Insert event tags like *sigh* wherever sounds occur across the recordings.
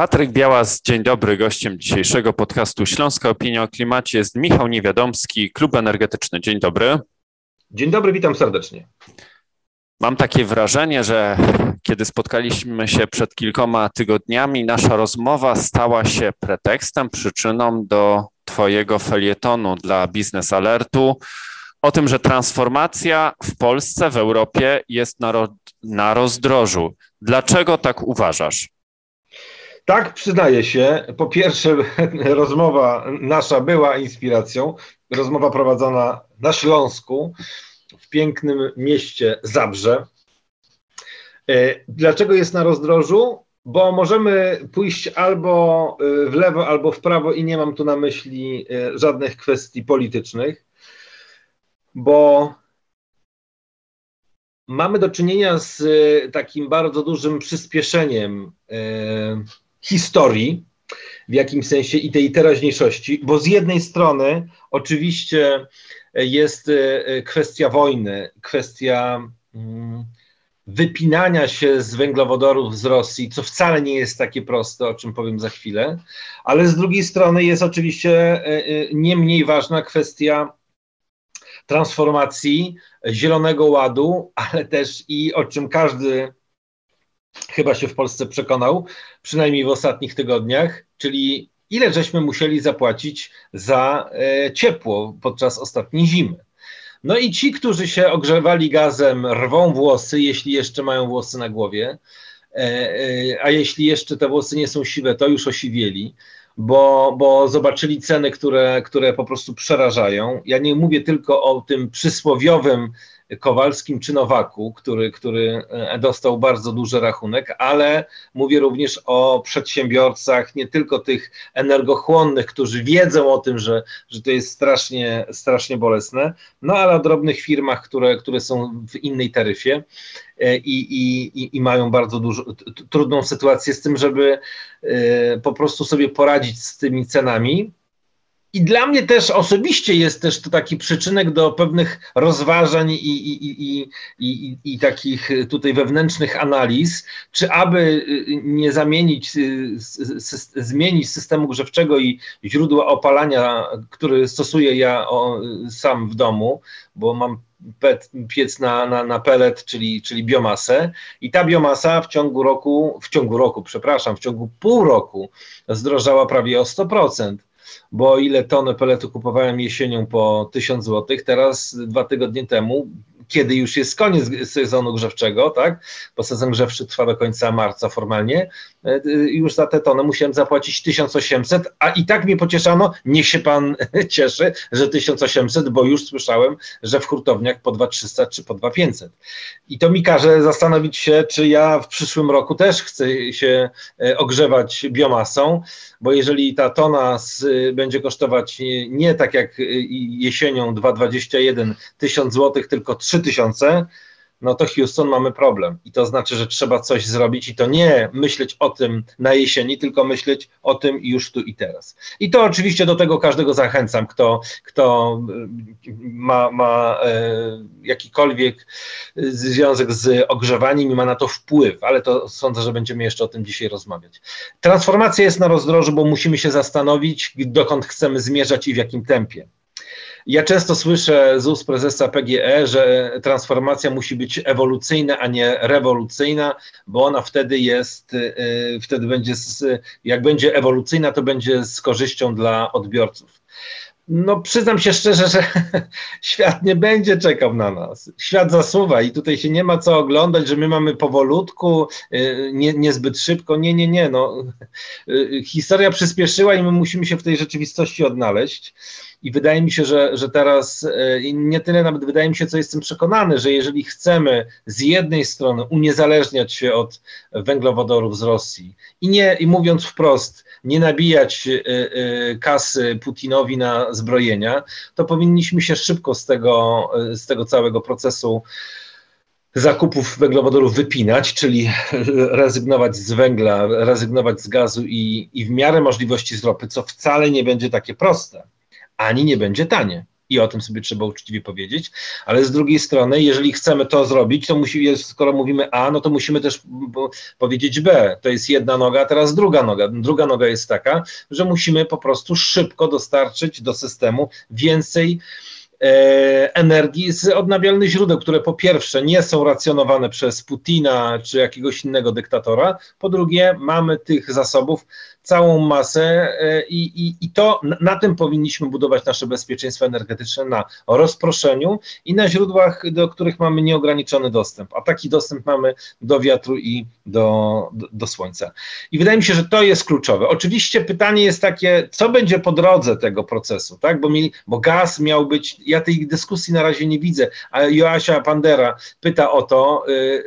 Patryk Białas, dzień dobry. Gościem dzisiejszego podcastu Śląska Opinia o Klimacie jest Michał Niewiadomski, Klub Energetyczny. Dzień dobry. Dzień dobry, witam serdecznie. Mam takie wrażenie, że kiedy spotkaliśmy się przed kilkoma tygodniami, nasza rozmowa stała się pretekstem, przyczyną do Twojego felietonu dla Biznes Alertu o tym, że transformacja w Polsce, w Europie jest na, ro na rozdrożu. Dlaczego tak uważasz? Tak, przyznaję się. Po pierwsze, *laughs* rozmowa nasza była inspiracją. Rozmowa prowadzona na Śląsku, w pięknym mieście Zabrze. E, dlaczego jest na rozdrożu? Bo możemy pójść albo e, w lewo, albo w prawo, i nie mam tu na myśli e, żadnych kwestii politycznych, bo mamy do czynienia z takim bardzo dużym przyspieszeniem historii, w jakimś sensie i tej teraźniejszości, bo z jednej strony oczywiście jest e, kwestia wojny, kwestia mm, wypinania się z węglowodorów z Rosji, co wcale nie jest takie proste, o czym powiem za chwilę, ale z drugiej strony jest oczywiście e, e, nie mniej ważna kwestia transformacji Zielonego Ładu, ale też i o czym każdy chyba się w Polsce przekonał, przynajmniej w ostatnich tygodniach, czyli ile żeśmy musieli zapłacić za e, ciepło podczas ostatniej zimy. No i ci, którzy się ogrzewali gazem, rwą włosy, jeśli jeszcze mają włosy na głowie, e, e, a jeśli jeszcze te włosy nie są siwe, to już osiwieli, bo, bo zobaczyli ceny, które, które po prostu przerażają. Ja nie mówię tylko o tym przysłowiowym Kowalskim czy Nowaku, który, który e, dostał bardzo duży rachunek, ale mówię również o przedsiębiorcach, nie tylko tych energochłonnych, którzy wiedzą o tym, że, że to jest strasznie, strasznie bolesne, no ale o drobnych firmach, które, które są w innej taryfie e, i, i, i mają bardzo dużo, trudną sytuację z tym, żeby e, po prostu sobie poradzić z tymi cenami. I dla mnie też osobiście jest też to taki przyczynek do pewnych rozważań i, i, i, i, i takich tutaj wewnętrznych analiz, czy aby nie zamienić, zmienić systemu grzewczego i źródła opalania, który stosuję ja sam w domu, bo mam piec na, na, na pelet, czyli, czyli biomasę. I ta biomasa w ciągu roku, w ciągu roku, przepraszam, w ciągu pół roku zdrożała prawie o 100% bo ile tony peletu kupowałem jesienią po 1000 zł, teraz dwa tygodnie temu kiedy już jest koniec sezonu grzewczego, tak? Bo sezon grzewczy trwa do końca marca formalnie, e, już za te tony musiałem zapłacić 1800, a i tak mnie pocieszano, niech się pan *laughs* cieszy, że 1800, bo już słyszałem, że w hurtowniach po 2300 czy po 2500. I to mi każe zastanowić się, czy ja w przyszłym roku też chcę się e, ogrzewać biomasą, bo jeżeli ta tona z, będzie kosztować nie tak jak jesienią 2,21 1000 zł, tylko 3000, no to Houston mamy problem. I to znaczy, że trzeba coś zrobić i to nie myśleć o tym na jesieni, tylko myśleć o tym już tu i teraz. I to oczywiście do tego każdego zachęcam, kto, kto y, ma, ma e, jakikolwiek związek z ogrzewaniem i ma na to wpływ, ale to sądzę, że będziemy jeszcze o tym dzisiaj rozmawiać. Transformacja jest na rozdrożu, bo musimy się zastanowić, dokąd chcemy zmierzać i w jakim tempie. Ja często słyszę z ust prezesa PGE, że transformacja musi być ewolucyjna, a nie rewolucyjna, bo ona wtedy jest, y, wtedy będzie, jak będzie ewolucyjna, to będzie z korzyścią dla odbiorców. No, przyznam się szczerze, że *laughs* świat nie będzie czekał na nas. Świat zasuwa i tutaj się nie ma co oglądać, że my mamy powolutku, y, nie, niezbyt szybko. Nie, nie, nie. No. Y, historia przyspieszyła i my musimy się w tej rzeczywistości odnaleźć. I wydaje mi się, że, że teraz, e, nie tyle nawet wydaje mi się, co jestem przekonany, że jeżeli chcemy z jednej strony uniezależniać się od węglowodorów z Rosji i nie, i mówiąc wprost, nie nabijać e, e, kasy Putinowi na zbrojenia, to powinniśmy się szybko z tego, z tego całego procesu zakupów węglowodorów wypinać, czyli rezygnować z węgla, rezygnować z gazu i, i w miarę możliwości z ropy, co wcale nie będzie takie proste ani nie będzie tanie. i o tym sobie trzeba uczciwie powiedzieć, ale z drugiej strony, jeżeli chcemy to zrobić, to musi, skoro mówimy A, no to musimy też powiedzieć B. To jest jedna noga, a teraz druga noga. Druga noga jest taka, że musimy po prostu szybko dostarczyć do systemu więcej E, energii z odnawialnych źródeł, które po pierwsze nie są racjonowane przez Putina czy jakiegoś innego dyktatora, po drugie mamy tych zasobów całą masę e, i, i, i to na tym powinniśmy budować nasze bezpieczeństwo energetyczne na rozproszeniu i na źródłach, do których mamy nieograniczony dostęp, a taki dostęp mamy do wiatru i do, do, do słońca. I wydaje mi się, że to jest kluczowe. Oczywiście pytanie jest takie, co będzie po drodze tego procesu, tak? Bo, mieli, bo gaz miał być, ja tej dyskusji na razie nie widzę, ale Joasia Pandera pyta o to yy, yy,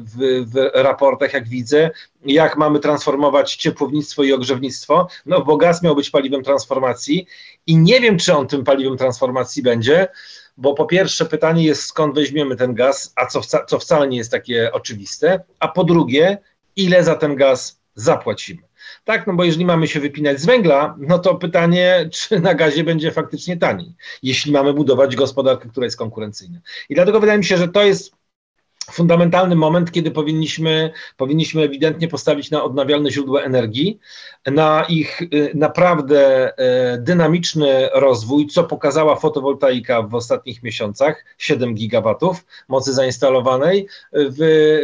w, w raportach, jak widzę, jak mamy transformować ciepłownictwo i ogrzewnictwo, no bo gaz miał być paliwem transformacji i nie wiem, czy on tym paliwem transformacji będzie, bo po pierwsze pytanie jest, skąd weźmiemy ten gaz, a co, wca co wcale nie jest takie oczywiste, a po drugie, ile za ten gaz zapłacimy. Tak, no bo jeżeli mamy się wypinać z węgla, no to pytanie, czy na gazie będzie faktycznie taniej, jeśli mamy budować gospodarkę, która jest konkurencyjna. I dlatego wydaje mi się, że to jest fundamentalny moment, kiedy powinniśmy, powinniśmy ewidentnie postawić na odnawialne źródła energii, na ich y, naprawdę y, dynamiczny rozwój, co pokazała fotowoltaika w ostatnich miesiącach 7 gigawatów mocy zainstalowanej w,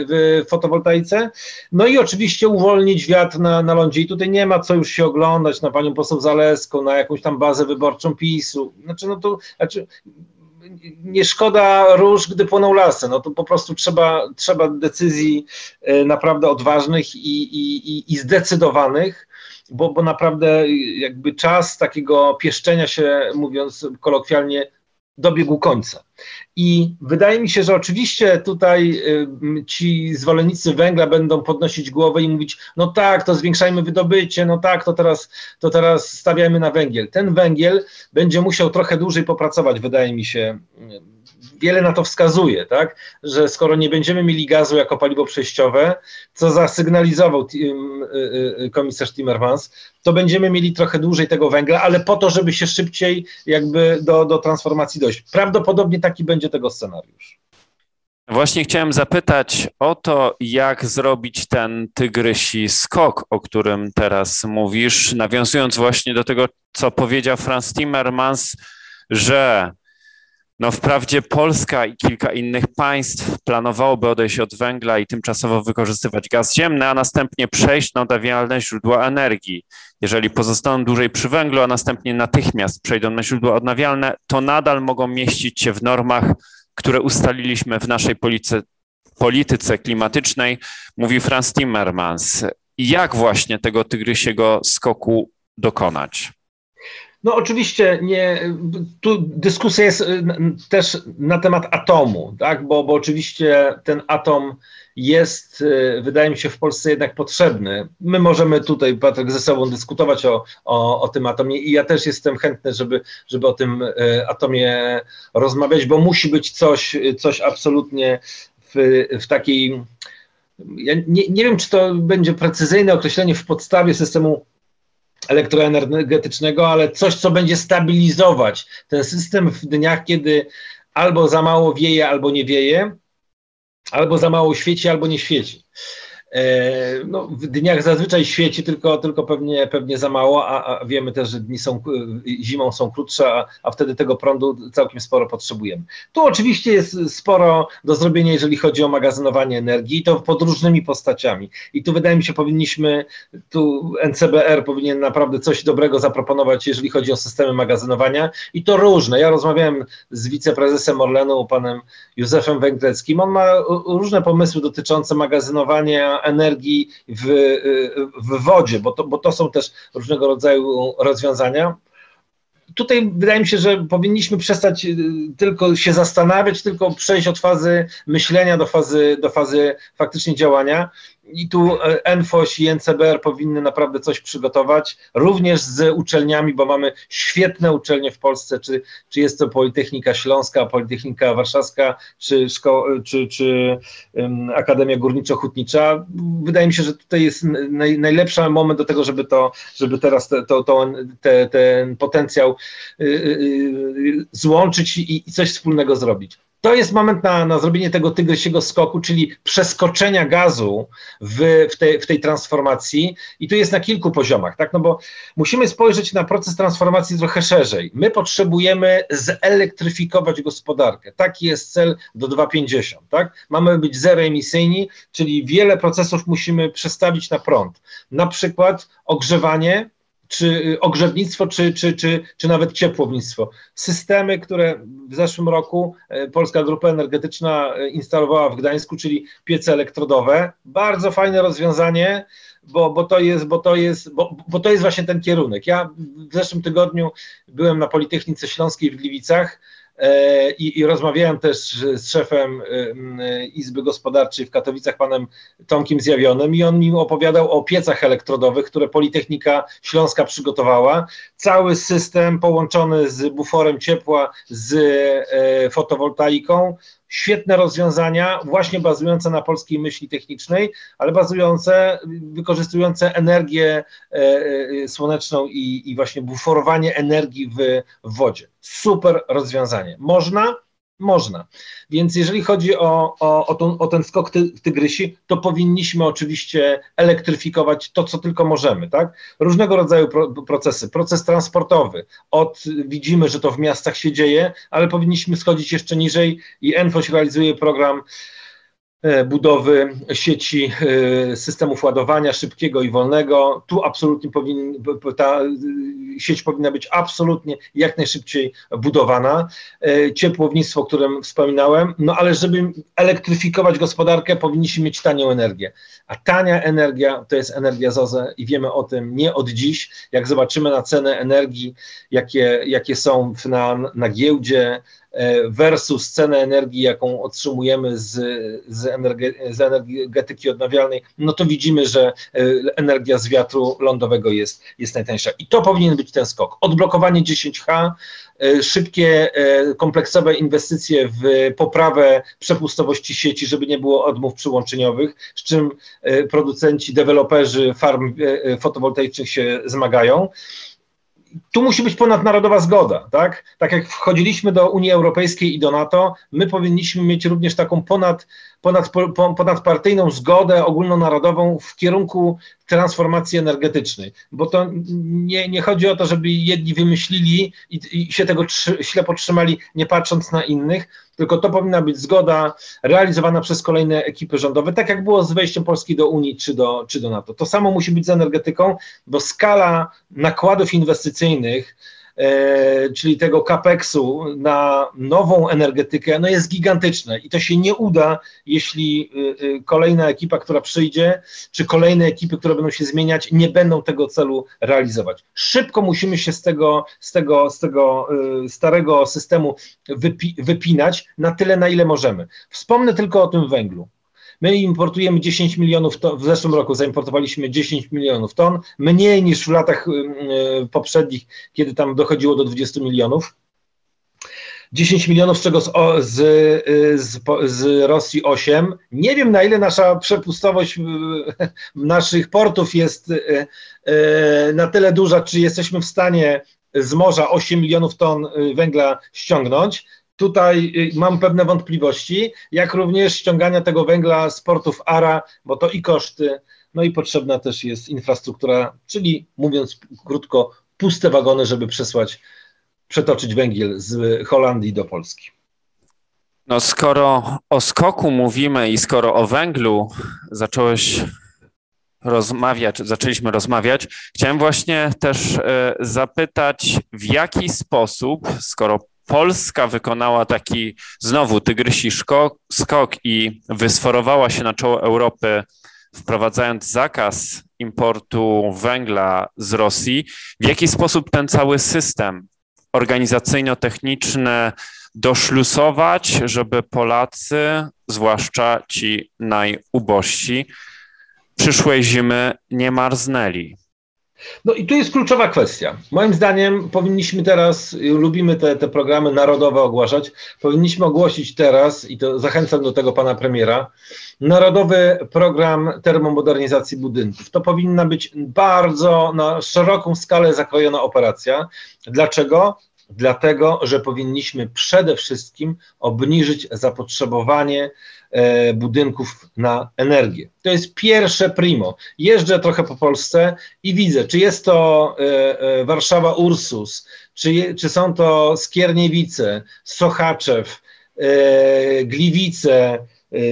w fotowoltaice. No i oczywiście uwolnić wiatr na, na lądzie. I tutaj nie ma co już się oglądać na panią poseł Zaleską, na jakąś tam bazę wyborczą PiSu. Znaczy, no to, znaczy, nie szkoda róż, gdy płoną lasy. No to po prostu trzeba, trzeba decyzji e, naprawdę odważnych i, i, i zdecydowanych, bo, bo naprawdę jakby czas takiego pieszczenia się, mówiąc kolokwialnie, dobiegł końca. I wydaje mi się, że oczywiście tutaj ci zwolennicy węgla będą podnosić głowę i mówić, no tak, to zwiększajmy wydobycie, no tak, to teraz, to teraz stawiajmy na węgiel. Ten węgiel będzie musiał trochę dłużej popracować, wydaje mi się, wiele na to wskazuje, tak? że skoro nie będziemy mieli gazu jako paliwo przejściowe, co zasygnalizował y, y, komisarz Timmermans, to będziemy mieli trochę dłużej tego węgla, ale po to, żeby się szybciej jakby do, do transformacji dojść. Prawdopodobnie taki będzie tego scenariusz. Właśnie chciałem zapytać o to, jak zrobić ten tygrysi skok, o którym teraz mówisz, nawiązując właśnie do tego, co powiedział Franz Timmermans, że no wprawdzie Polska i kilka innych państw planowałoby odejść od węgla i tymczasowo wykorzystywać gaz ziemny, a następnie przejść na odnawialne źródła energii. Jeżeli pozostaną dłużej przy węglu, a następnie natychmiast przejdą na źródła odnawialne, to nadal mogą mieścić się w normach, które ustaliliśmy w naszej polityce, polityce klimatycznej, mówi Franz Timmermans. Jak właśnie tego tygrysiego skoku dokonać? No oczywiście nie, tu dyskusja jest y, też na temat atomu, tak? bo, bo oczywiście ten atom jest, y, wydaje mi się, w Polsce jednak potrzebny. My możemy tutaj, Patryk, ze sobą dyskutować o, o, o tym atomie i ja też jestem chętny, żeby, żeby o tym y, atomie rozmawiać, bo musi być coś, coś absolutnie w, w takiej. Ja nie, nie wiem, czy to będzie precyzyjne określenie w podstawie systemu elektroenergetycznego, ale coś, co będzie stabilizować ten system w dniach, kiedy albo za mało wieje, albo nie wieje, albo za mało świeci, albo nie świeci. E, no, w dniach zazwyczaj świeci, tylko, tylko pewnie, pewnie za mało, a, a wiemy też, że dni są, zimą są krótsze, a, a wtedy tego prądu całkiem sporo potrzebujemy. Tu oczywiście jest sporo do zrobienia, jeżeli chodzi o magazynowanie energii, i to pod różnymi postaciami. I tu wydaje mi się, powinniśmy, tu NCBR powinien naprawdę coś dobrego zaproponować, jeżeli chodzi o systemy magazynowania, i to różne. Ja rozmawiałem z wiceprezesem Orlenu, panem Józefem Węgreckim. On ma różne pomysły dotyczące magazynowania energii w, w wodzie, bo to, bo to są też różnego rodzaju rozwiązania. Tutaj wydaje mi się, że powinniśmy przestać y, tylko się zastanawiać, tylko przejść od fazy myślenia do fazy, do fazy faktycznie działania. I tu ENFOŚ i NCBR powinny naprawdę coś przygotować, również z uczelniami, bo mamy świetne uczelnie w Polsce, czy, czy jest to Politechnika Śląska, Politechnika Warszawska, czy, szko- czy, czy um, Akademia Górniczo-Hutnicza. Wydaje mi się, że tutaj jest naj, najlepszy moment do tego, żeby to, żeby teraz te, to, to, te, ten potencjał y, y, y, złączyć i, i coś wspólnego zrobić. To jest moment na, na zrobienie tego tygrysiego skoku, czyli przeskoczenia gazu w, w, te, w tej transformacji. I tu jest na kilku poziomach, tak? No bo musimy spojrzeć na proces transformacji trochę szerzej. My potrzebujemy zelektryfikować gospodarkę. Taki jest cel do 250, tak? Mamy być zeroemisyjni, czyli wiele procesów musimy przestawić na prąd. Na przykład ogrzewanie czy y, ogrzewnictwo, czy, czy, czy, czy nawet ciepłownictwo. Systemy, które w zeszłym roku e, Polska Grupa Energetyczna e, instalowała w Gdańsku, czyli piece elektrodowe. Bardzo fajne rozwiązanie, bo, bo, to, jest, bo, to, jest, bo, bo to jest właśnie ten kierunek. Ja w zeszłym tygodniu byłem na Politechnice Śląskiej w Gliwicach I, I, rozmawiałem też z szefem e, Izby Gospodarczej w Katowicach, panem Tomkiem Zjawionym, i on mi opowiadał o piecach elektrodowych, które Politechnika Śląska przygotowała. Cały system połączony z buforem ciepła, z e, fotowoltaiką, świetne rozwiązania, właśnie bazujące na polskiej myśli technicznej, ale bazujące, wykorzystujące energię e, e, słoneczną i, i właśnie buforowanie energii w, w wodzie. Super rozwiązanie. Można, można. Więc jeżeli chodzi o, o, o, o ten skok ty, tygrysi, to powinniśmy oczywiście elektryfikować to, co tylko możemy. Tak? Różnego rodzaju pro, procesy. Proces transportowy. Od, widzimy, że to w miastach się dzieje, ale powinniśmy schodzić jeszcze niżej i ENFOŚ realizuje program budowy sieci e, systemów ładowania szybkiego i wolnego. Tu absolutnie powinien, ta e, sieć powinna być absolutnie jak najszybciej budowana. Ciepłownictwo, o którym wspominałem, no ale żeby elektryfikować gospodarkę, powinniśmy mieć tanią energię. A tania energia to jest energia ZOZE i wiemy o tym nie od dziś. Jak zobaczymy na cenę energii, jakie, jakie są na, na giełdzie, E, versus cenę energii, jaką otrzymujemy z, z, energe, z energetyki odnawialnej, no to widzimy, że e, energia z wiatru lądowego jest, jest najtańsza. I to powinien być ten skok. Odblokowanie 10H, e, szybkie, kompleksowe inwestycje w poprawę przepustowości sieci, żeby nie było odmów przyłączeniowych, z czym producenci, deweloperzy farm fotowoltaicznych się zmagają tu musi być ponadnarodowa zgoda, tak? Tak jak wchodziliśmy do Unii Europejskiej i do NATO, my powinniśmy mieć również taką ponad, ponad, ponadpartyjną zgodę ogólnonarodową w kierunku transformacji energetycznej, bo to nie, nie chodzi o to, żeby jedni wymyślili i, i się tego trzy, ślepo trzymali, nie patrząc na innych, tylko to powinna być zgoda realizowana przez kolejne ekipy rządowe, tak jak było z wejściem Polski do Unii czy do, czy do NATO. To samo musi być z energetyką, bo skala nakładów inwestycyjnych, czyli tego capexu na nową energetykę, no jest gigantyczne i to się nie uda, jeśli y, y, kolejna ekipa, która przyjdzie, czy kolejne ekipy, które będą się zmieniać, nie będą tego celu realizować. Szybko musimy się z tego, z tego, z tego starego systemu wypi wypinać na tyle, na ile możemy. Wspomnę tylko o tym węglu. My importujemy 10 milionów ton, w zeszłym roku zaimportowaliśmy 10 milionów ton, mniej niż w latach y, y, poprzednich, kiedy tam dochodziło do 20 milionów. 10 milionów, z czego z, z, y, z, z, Rosji 8. Nie wiem, na ile nasza przepustowość *laughs* naszych portów jest na tyle duża, czy jesteśmy w stanie z morza 8 milionów ton węgla ściągnąć tutaj y, mam pewne wątpliwości, jak również ściągania tego węgla z portów ARA, bo to i koszty, no i potrzebna też jest infrastruktura, czyli mówiąc krótko, puste wagony, żeby przesłać, przetoczyć węgiel z Holandii do Polski. No skoro o skoku mówimy i skoro o węglu zacząłeś rozmawiać, zaczęliśmy rozmawiać, chciałem właśnie też e, zapytać, w jaki sposób, skoro Polska wykonała taki znowu tygrysi skok i wysforowała się na czoło Europy, wprowadzając zakaz importu węgla z Rosji. W jaki sposób ten cały system organizacyjno-techniczny doszlusować, żeby Polacy, zwłaszcza ci najubożsi, przyszłej zimy nie marznęli. No i tu jest kluczowa kwestia. Moim zdaniem powinniśmy teraz, lubimy te, te programy narodowe ogłaszać, powinniśmy ogłosić teraz, i to zachęcam do tego pana premiera, Narodowy Program Termomodernizacji Budynków. To powinna być bardzo na szeroką skalę zakrojona operacja. Dlaczego? Dlatego, że powinniśmy przede wszystkim obniżyć zapotrzebowanie budynków na energię. To jest pierwsze primo. Jeżdżę trochę po Polsce i widzę, czy jest to e, e, Warszawa Ursus, czy, czy są to Skierniewice, Sochaczew, Gliwice,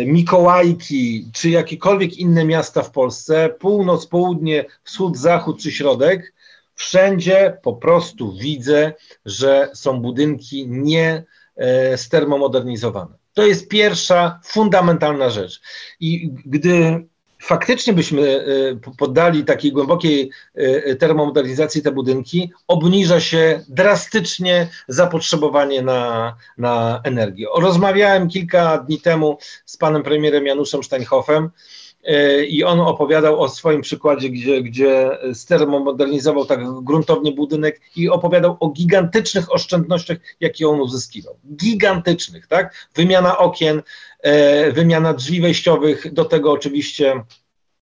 Mikołajki, czy jakiekolwiek inne miasta w Polsce, północ, południe, wschód, zachód czy środek, Wszędzie po prostu widzę, że są budynki nie e, stermomodernizowane. To jest pierwsza fundamentalna rzecz. I gdy faktycznie byśmy e, poddali takiej głębokiej e, termomodernizacji te budynki, obniża się drastycznie zapotrzebowanie na, na energię. Rozmawiałem kilka dni temu z panem premierem Januszem Steinhoffem i on opowiadał o swoim przykładzie, gdzie, gdzie stermomodernizował tak gruntownie budynek i opowiadał o gigantycznych oszczędnościach, jakie on uzyskiwał. Gigantycznych, tak? Wymiana okien, e, wymiana drzwi wejściowych, do tego oczywiście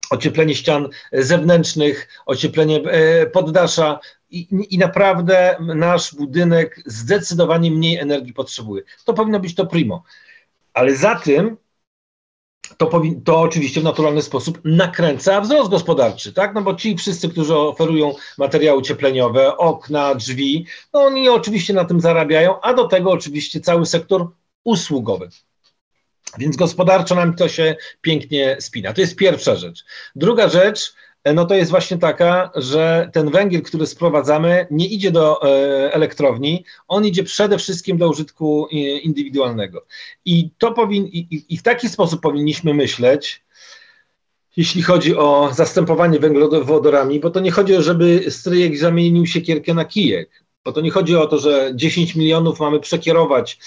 ocieplenie ścian zewnętrznych, ocieplenie e, poddasza i, i, naprawdę nasz budynek zdecydowanie mniej energii potrzebuje. To powinno być to primo. Ale za tym to, to oczywiście w naturalny sposób nakręca wzrost gospodarczy, tak? No bo ci wszyscy, którzy oferują materiały ciepleniowe, okna, drzwi, no oni oczywiście na tym zarabiają, a do tego oczywiście cały sektor usługowy. Więc gospodarczo nam to się pięknie spina. To jest pierwsza rzecz. Druga rzecz, no to jest właśnie taka, że ten węgiel, który sprowadzamy, nie idzie do e, elektrowni, on idzie przede wszystkim do użytku indywidualnego. I, to powin, i, i w taki sposób powinniśmy myśleć, jeśli chodzi o zastępowanie węglowodorami, bo to nie chodzi o, żeby stryjek zamienił siekierkę na kijek. Bo to nie chodzi o to, że 10 milionów mamy przekierować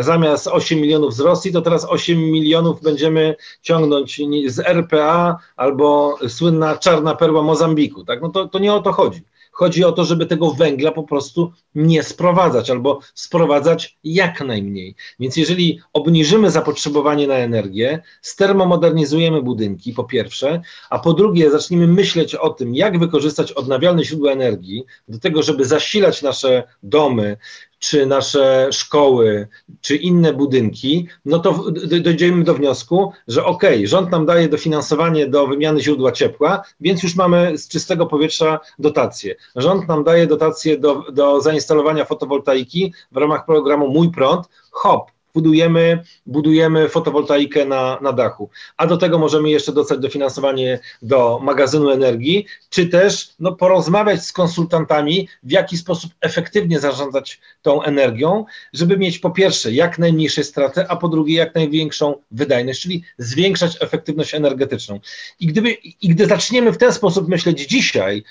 zamiast 8 milionów z Rosji, to teraz 8 milionów będziemy ciągnąć z RPA albo słynna czarna perła Mozambiku. Tak? No to, to nie o to chodzi. Chodzi o to, żeby tego węgla po prostu nie sprowadzać albo sprowadzać jak najmniej. Więc jeżeli obniżymy zapotrzebowanie na energię, stermomodernizujemy budynki, po pierwsze, a po drugie zaczniemy myśleć o tym, jak wykorzystać odnawialne źródła energii do tego, żeby zasilać nasze domy, czy nasze szkoły, czy inne budynki, no to dojdziemy do wniosku, że okej, okay, rząd nam daje dofinansowanie do wymiany źródła ciepła, więc już mamy z czystego powietrza dotacje. Rząd nam daje dotacje do, do zainstalowania fotowoltaiki w ramach programu Mój Prąd, hop, budujemy, budujemy fotowoltaikę na, na dachu. A do tego możemy jeszcze dostać dofinansowanie do magazynu energii, czy też no, porozmawiać z konsultantami, w jaki sposób efektywnie zarządzać tą energią, żeby mieć po pierwsze jak najmniejsze straty, a po drugie jak największą wydajność, czyli zwiększać efektywność energetyczną. I, gdyby, i gdy zaczniemy w ten sposób myśleć dzisiaj,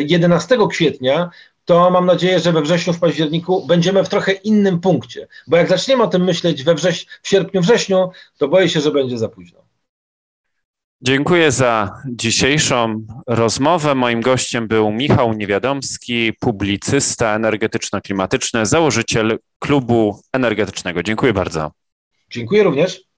11 e, kwietnia, to mam nadzieję, że we wrześniu, w październiku będziemy w trochę innym punkcie. Bo jak zaczniemy o tym myśleć we wrześ w sierpniu, wrześniu, to boję się, że będzie za późno. Dziękuję za dzisiejszą rozmowę. Moim gościem był Michał Niewiadomski, publicysta energetyczno-klimatyczny, założyciel klubu energetycznego. Dziękuję bardzo. Dziękuję również.